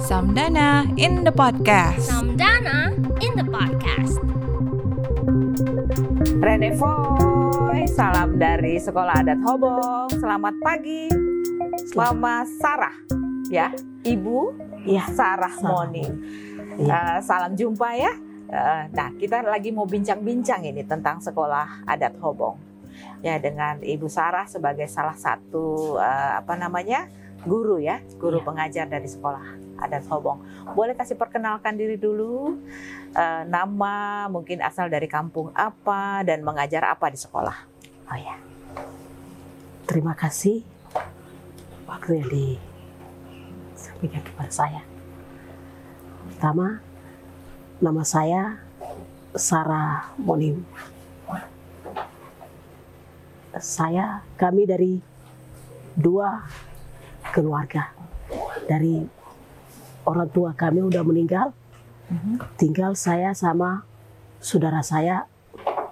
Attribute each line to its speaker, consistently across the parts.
Speaker 1: Samdana in the podcast.
Speaker 2: Samdana in the podcast.
Speaker 3: Rene Foy, salam dari Sekolah Adat Hobong. Selamat pagi, Mama Sarah, ya, Ibu
Speaker 4: Iya,
Speaker 3: Sarah Moni.
Speaker 4: Iya.
Speaker 3: Eh, salam jumpa ya. Eh, nah, kita lagi mau bincang-bincang ini tentang Sekolah Adat Hobong. Ya, dengan Ibu Sarah sebagai salah satu eh, apa namanya guru ya, guru
Speaker 4: Iya.
Speaker 3: pengajar dari Sekolah Adat Hobong. Boleh kasih perkenalkan diri dulu, Eh, nama, mungkin asal dari kampung apa dan mengajar apa di sekolah.
Speaker 4: Oh ya. Terima kasih waktu yang disampaikan kepada saya. Pertama, nama saya Sarah Monim. Saya, kami dari dua keluarga. Dari orang tua kami udah meninggal, tinggal saya sama saudara saya,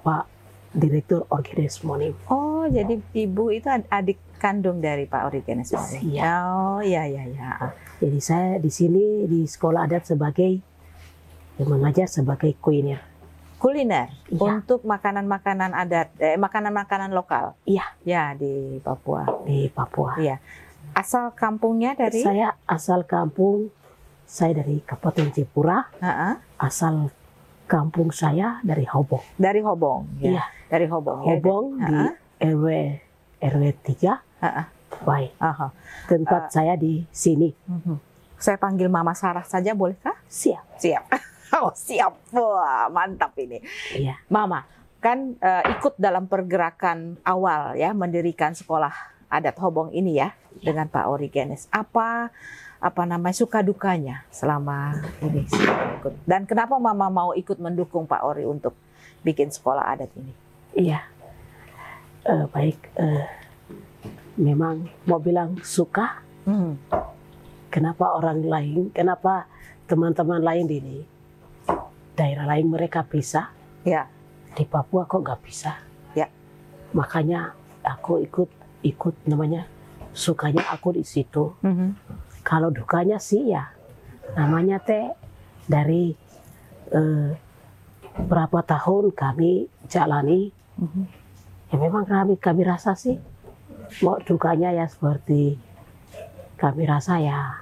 Speaker 4: Pak Direktur Orkides Monim.
Speaker 3: Oh, jadi ibu itu ad- adik kandung dari Pak Origenes Moni?
Speaker 4: Iya.
Speaker 3: Oh, iya iya iya.
Speaker 4: Jadi saya di sini di sekolah adat sebagai yang mengajar sebagai kuiner.
Speaker 3: Kuliner
Speaker 4: Iya.
Speaker 3: untuk makanan-makanan adat, eh, makanan-makanan lokal.
Speaker 4: Iya.
Speaker 3: Ya di Papua.
Speaker 4: di Papua.
Speaker 3: Iya. Asal kampungnya dari?
Speaker 4: Saya asal kampung saya dari Kabupaten Jepura,
Speaker 3: Ha-ha.
Speaker 4: asal kampung saya dari Hobong.
Speaker 3: Dari Hobong. Ya.
Speaker 4: Iya.
Speaker 3: Dari Hobong. ya.
Speaker 4: Hobong di
Speaker 3: Ha-ha.
Speaker 4: RW RW 3
Speaker 3: Ha-ha.
Speaker 4: Baik.
Speaker 3: Aha.
Speaker 4: Tempat saya di sini.
Speaker 3: Mhm. Saya panggil Mama Sarah saja bolehkah?
Speaker 4: Siap.
Speaker 3: Siap. Oh, siap. Wah, mantap ini.
Speaker 4: Iya.
Speaker 3: Mama, kan eh, ikut dalam pergerakan awal ya mendirikan sekolah adat Hobong ini ya dengan Pak Origenes. Apa apa namanya suka dukanya selama ini ikut? Dan kenapa Mama mau ikut mendukung Pak Ori untuk bikin sekolah adat ini?
Speaker 4: Iya. Eh, baik. eh, memang mau bilang suka
Speaker 3: Hmm.
Speaker 4: kenapa orang lain, kenapa teman-teman lain di ini, daerah lain mereka bisa,
Speaker 3: Ya.
Speaker 4: di Papua kok nggak bisa?
Speaker 3: Ya.
Speaker 4: Makanya aku ikut ikut namanya sukanya aku di situ.
Speaker 3: Mhm.
Speaker 4: Kalau dukanya sih ya namanya teh dari eh, berapa tahun kami jalani,
Speaker 3: Mhm.
Speaker 4: ya memang kami kami rasa sih mau dukanya ya seperti kami rasa ya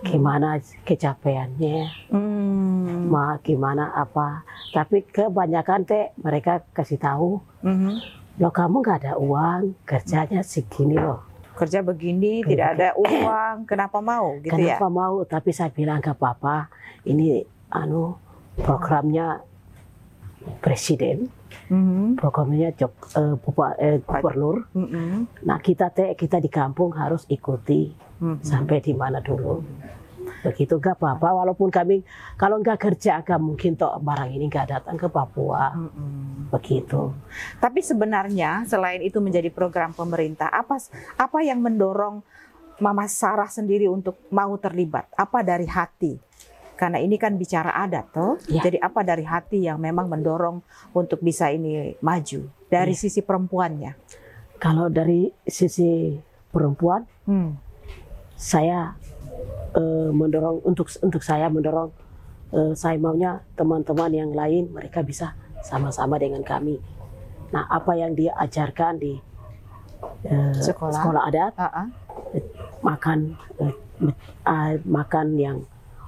Speaker 4: gimana kecapeannya
Speaker 3: Hmm.
Speaker 4: ma gimana apa tapi kebanyakan teh mereka kasih tahu
Speaker 3: Mhm.
Speaker 4: Loh kamu nggak ada uang kerjanya segini loh
Speaker 3: Kerja begini tidak ada uang, kenapa mau gitu ya?
Speaker 4: kenapa mau tapi saya bilang ke papa ini anu programnya presiden
Speaker 3: Mhm.
Speaker 4: programnya jok eh, bupa- eh, gubernur
Speaker 3: Mhm.
Speaker 4: nah kita teh kita di kampung harus ikuti
Speaker 3: Mhm.
Speaker 4: sampai di mana dulu begitu gak apa-apa walaupun kami kalau nggak kerja nggak mungkin toh barang ini nggak datang ke Papua
Speaker 3: Mhm.
Speaker 4: begitu
Speaker 3: Tapi sebenarnya selain itu menjadi program pemerintah, apa apa yang mendorong Mama Sarah sendiri untuk mau terlibat? Apa dari hati? Karena ini kan bicara adat, toh.
Speaker 4: Ya.
Speaker 3: Jadi apa dari hati yang memang mendorong untuk bisa ini maju dari
Speaker 4: Ya.
Speaker 3: sisi perempuannya?
Speaker 4: kalau dari sisi perempuan
Speaker 3: Hmm.
Speaker 4: saya eh, mendorong untuk untuk saya mendorong eh, saya maunya teman-teman yang lain mereka bisa sama-sama dengan kami nah apa yang dia ajarkan di eh,
Speaker 3: Sekolah.
Speaker 4: sekolah adat
Speaker 3: Ah, ah.
Speaker 4: makan me- ah, makan yang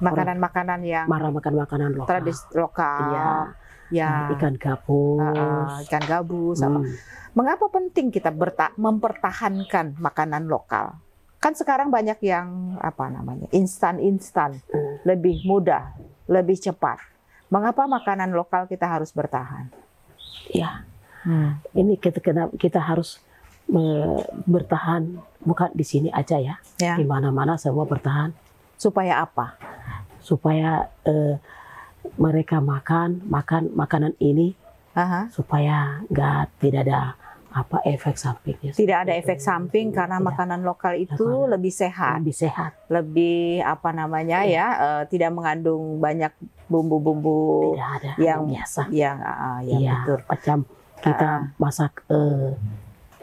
Speaker 3: Makanan-makanan yang
Speaker 4: marah makan makanan lokal
Speaker 3: tradisi lokal,
Speaker 4: Iya.
Speaker 3: ya,
Speaker 4: ikan gabus
Speaker 3: Ah, ah, ikan gabus, apa
Speaker 4: Hmm.
Speaker 3: Mengapa penting kita mempertahankan makanan lokal? Kan sekarang banyak yang apa namanya instan-instan,
Speaker 4: Hmm.
Speaker 3: lebih mudah, lebih cepat. Mengapa makanan lokal kita harus bertahan?
Speaker 4: ya ini kita kita harus me- bertahan bukan di sini aja ya
Speaker 3: Ya,
Speaker 4: di mana-mana semua bertahan
Speaker 3: supaya apa?
Speaker 4: supaya eh, mereka makan makan makanan ini
Speaker 3: Aha.
Speaker 4: supaya nggak tidak ada apa efek sampingnya
Speaker 3: Tidak ada efek samping karena
Speaker 4: Tidak.
Speaker 3: makanan lokal itu
Speaker 4: Makanan.
Speaker 3: lebih sehat,
Speaker 4: lebih sehat
Speaker 3: lebih apa namanya ya, eh, tidak mengandung banyak bumbu-bumbu
Speaker 4: tidak ada
Speaker 3: yang-
Speaker 4: biasa
Speaker 3: yang ah, yang
Speaker 4: iya
Speaker 3: betul.
Speaker 4: macam kita
Speaker 3: Ah.
Speaker 4: masak eh,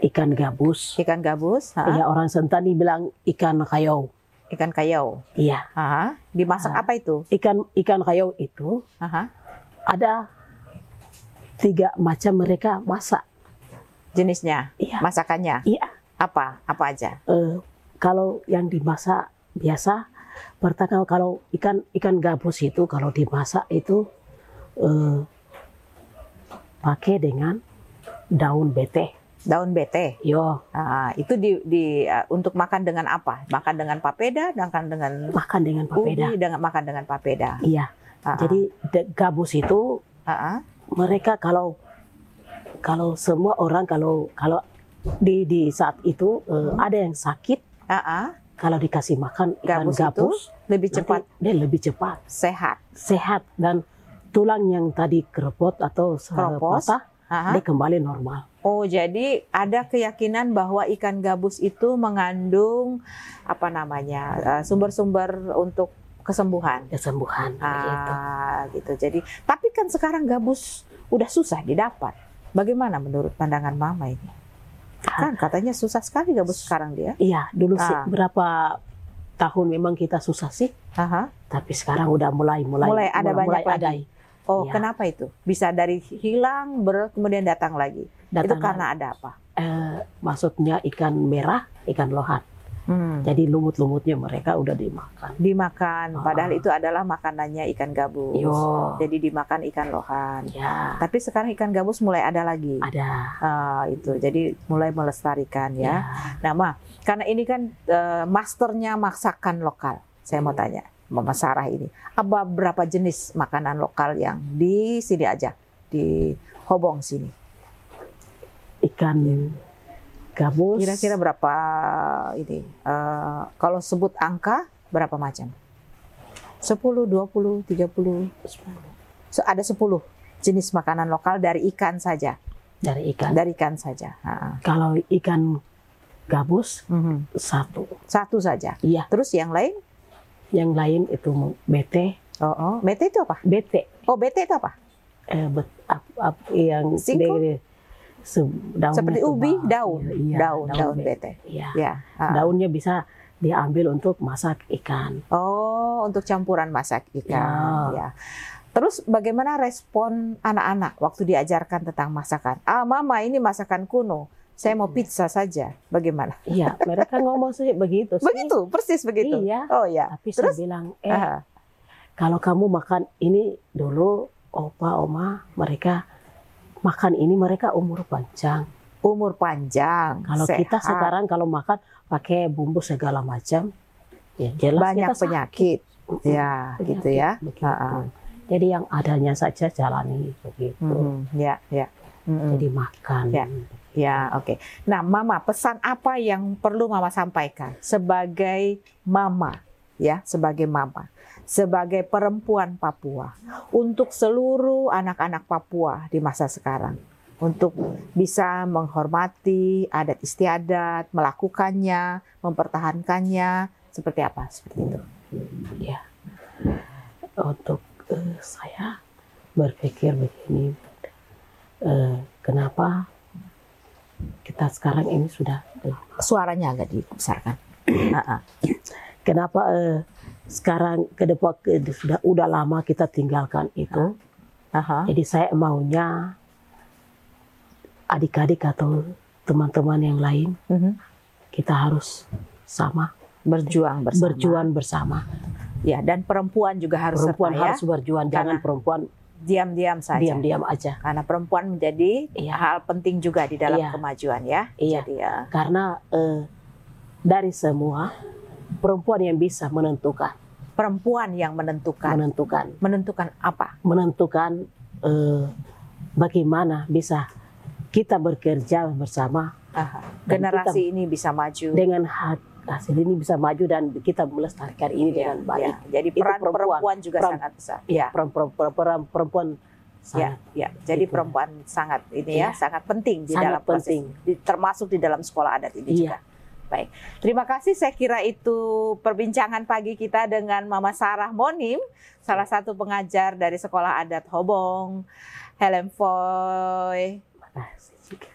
Speaker 4: ikan gabus
Speaker 3: Ikan gabus, ah.
Speaker 4: ya orang sentani bilang ikan kayau
Speaker 3: Ikan kayau.
Speaker 4: Iya,
Speaker 3: Aha. Dimasak
Speaker 4: Ah.
Speaker 3: apa itu?
Speaker 4: ikan ikan kayau itu
Speaker 3: Aha.
Speaker 4: ada tiga macam mereka masak.
Speaker 3: Jenisnya,
Speaker 4: Iya.
Speaker 3: masakannya
Speaker 4: Iya,
Speaker 3: apa? Apa aja?
Speaker 4: eh, kalau yang dimasak biasa, pertama kalau ikan ikan gabus itu kalau dimasak itu eh, pakai dengan daun bete.
Speaker 3: Daun bete.
Speaker 4: Yo,
Speaker 3: Ah, itu di, di uh, untuk makan dengan apa? Makan dengan papeda, makan dengan
Speaker 4: makan dengan papeda.
Speaker 3: ubi, dengan makan dengan papeda.
Speaker 4: Iya.
Speaker 3: Ah,
Speaker 4: Jadi gabus itu
Speaker 3: ah.
Speaker 4: mereka kalau kalau semua orang kalau kalau di di saat itu eh, ada yang sakit
Speaker 3: Ah, ah.
Speaker 4: kalau dikasih makan ikan
Speaker 3: Gabus
Speaker 4: gabus,
Speaker 3: itu lebih cepat
Speaker 4: dia lebih cepat
Speaker 3: sehat.
Speaker 4: sehat dan tulang yang tadi keropot atau patah
Speaker 3: Ah, ah.
Speaker 4: dia kembali normal.
Speaker 3: Oh, jadi ada keyakinan bahwa ikan gabus itu mengandung apa namanya uh, sumber-sumber untuk kesembuhan.
Speaker 4: kesembuhan.
Speaker 3: Ah, gitu. Jadi, tapi kan sekarang gabus udah susah didapat. Bagaimana menurut pandangan Mama ini? Kan katanya susah sekali gabus sekarang dia.
Speaker 4: Iya, dulu sih
Speaker 3: Ah.
Speaker 4: berapa tahun memang kita susah sih,
Speaker 3: Aha.
Speaker 4: tapi sekarang udah mulai mulai
Speaker 3: Mulai ada banyak
Speaker 4: mulai
Speaker 3: lagi. Oh,
Speaker 4: Iya.
Speaker 3: kenapa itu? Bisa dari hilang ber kemudian datang lagi. itu
Speaker 4: Datang
Speaker 3: karena ada apa?
Speaker 4: eh, maksudnya ikan merah, ikan lohan.
Speaker 3: Hmm.
Speaker 4: Jadi lumut-lumutnya mereka udah dimakan.
Speaker 3: Dimakan,
Speaker 4: Ah.
Speaker 3: padahal itu adalah makanannya ikan gabus.
Speaker 4: Yo,
Speaker 3: Jadi dimakan ikan lohan.
Speaker 4: ya
Speaker 3: Tapi sekarang ikan gabus mulai ada lagi.
Speaker 4: ada.
Speaker 3: Ah, itu. Jadi mulai melestarikan ya.
Speaker 4: Ya.
Speaker 3: Nah, Ma, karena ini kan eh, masternya masakan lokal. Saya mau tanya, Mama Sarah ini, apa berapa jenis makanan lokal yang di sini aja di Hobong sini?
Speaker 4: Ikan gabus.
Speaker 3: Kira-kira berapa ini? eh, kalau sebut angka berapa macam? 10, 20, 30, So, ada 10 jenis makanan lokal dari ikan saja,
Speaker 4: dari ikan.
Speaker 3: dari ikan saja. Ha.
Speaker 4: Kalau ikan gabus
Speaker 3: Mhm.
Speaker 4: satu.
Speaker 3: Satu saja.
Speaker 4: Iya,
Speaker 3: Terus yang lain?
Speaker 4: yang lain itu bete.
Speaker 3: Oh, oh. bete itu apa?
Speaker 4: Bete.
Speaker 3: Oh, bete itu apa?
Speaker 4: Eh, bet, ap, ap, yang
Speaker 3: Singkong?
Speaker 4: Daunnya
Speaker 3: Seperti ubi,
Speaker 4: tebal.
Speaker 3: daun,
Speaker 4: Iya, iya,
Speaker 3: daun, daun bete.
Speaker 4: Iya.
Speaker 3: Ya.
Speaker 4: Daunnya bisa diambil untuk masak ikan.
Speaker 3: Oh, untuk campuran masak ikan.
Speaker 4: Ya.
Speaker 3: Ya. Terus bagaimana respon anak-anak waktu diajarkan tentang masakan? Ah, mama ini masakan kuno. Saya mau pizza saja. Bagaimana?
Speaker 4: Iya, mereka ngomong sih begitu sih.
Speaker 3: Begitu, persis begitu.
Speaker 4: Iya.
Speaker 3: Oh ya.
Speaker 4: Tapi
Speaker 3: Terus?
Speaker 4: saya bilang, eh
Speaker 3: Ah,
Speaker 4: kalau kamu makan ini dulu, opa, oma, mereka makan ini mereka umur panjang.
Speaker 3: umur panjang.
Speaker 4: Kalau
Speaker 3: sehat,
Speaker 4: kita sekarang kalau makan pakai bumbu segala macam, ya jelas
Speaker 3: banyak
Speaker 4: kita sakit.
Speaker 3: penyakit. Ya,
Speaker 4: Penyakit,
Speaker 3: gitu ya.
Speaker 4: begitu. Jadi yang adanya saja jalani begitu.
Speaker 3: Mhm, Ya, ya. Mhm.
Speaker 4: Jadi makan.
Speaker 3: Ya. Ya, oke. Nah, Mama, pesan apa yang perlu Mama sampaikan sebagai Mama, ya, sebagai Mama, sebagai perempuan Papua untuk seluruh anak-anak Papua di masa sekarang untuk bisa menghormati adat istiadat, melakukannya, mempertahankannya, seperti apa? Seperti itu.
Speaker 4: Ya. Untuk eh, saya berpikir begini, eh, kenapa kita sekarang ini sudah
Speaker 3: Suaranya agak dibesarkan.
Speaker 4: Kenapa eh, sekarang ke depan ke- sudah udah lama kita tinggalkan itu.
Speaker 3: Aha.
Speaker 4: Jadi saya maunya adik-adik atau teman-teman yang lain
Speaker 3: Mhm.
Speaker 4: kita harus sama
Speaker 3: Berjuang bersama.
Speaker 4: berjuang bersama.
Speaker 3: Ya, dan perempuan juga harus
Speaker 4: Perempuan
Speaker 3: serta ya.
Speaker 4: harus berjuang, jangan perempuan
Speaker 3: diam-diam saja.
Speaker 4: diam-diam aja.
Speaker 3: Karena perempuan menjadi
Speaker 4: Iya.
Speaker 3: hal penting juga di dalam
Speaker 4: Iya.
Speaker 3: kemajuan ya.
Speaker 4: Iya.
Speaker 3: Jadi ya.
Speaker 4: Karena eh, dari semua perempuan yang bisa menentukan,
Speaker 3: perempuan yang menentukan.
Speaker 4: menentukan,
Speaker 3: menentukan apa?
Speaker 4: menentukan eh, bagaimana bisa kita bekerja bersama
Speaker 3: Aha. Generasi ini bisa maju.
Speaker 4: dengan ha- hasil ini bisa maju dan kita melestarikan ini
Speaker 3: Ya,
Speaker 4: dengan baik.
Speaker 3: ya. Jadi
Speaker 4: Itu
Speaker 3: peran perempuan,
Speaker 4: perempuan.
Speaker 3: juga
Speaker 4: Peran-
Speaker 3: sangat besar.
Speaker 4: Ya,
Speaker 3: Ya.
Speaker 4: perempuan, perempuan, perempuan
Speaker 3: Ya,
Speaker 4: sangat
Speaker 3: ya. Jadi
Speaker 4: Gitu.
Speaker 3: perempuan sangat ini ya,
Speaker 4: Iya.
Speaker 3: sangat penting di
Speaker 4: Sangat
Speaker 3: dalam proses,
Speaker 4: penting.
Speaker 3: di- termasuk di dalam sekolah adat ini
Speaker 4: Iya.
Speaker 3: juga. Baik, terima kasih. Saya kira itu perbincangan pagi kita dengan Mama Sarah Monim, salah satu pengajar dari Sekolah Adat Hobong, Helm Foy.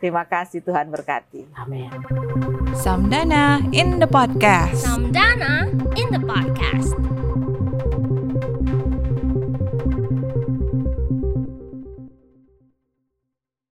Speaker 3: Terima kasih Tuhan berkati.
Speaker 4: Amin.
Speaker 1: Samdana in the podcast.
Speaker 2: Samdana in the podcast.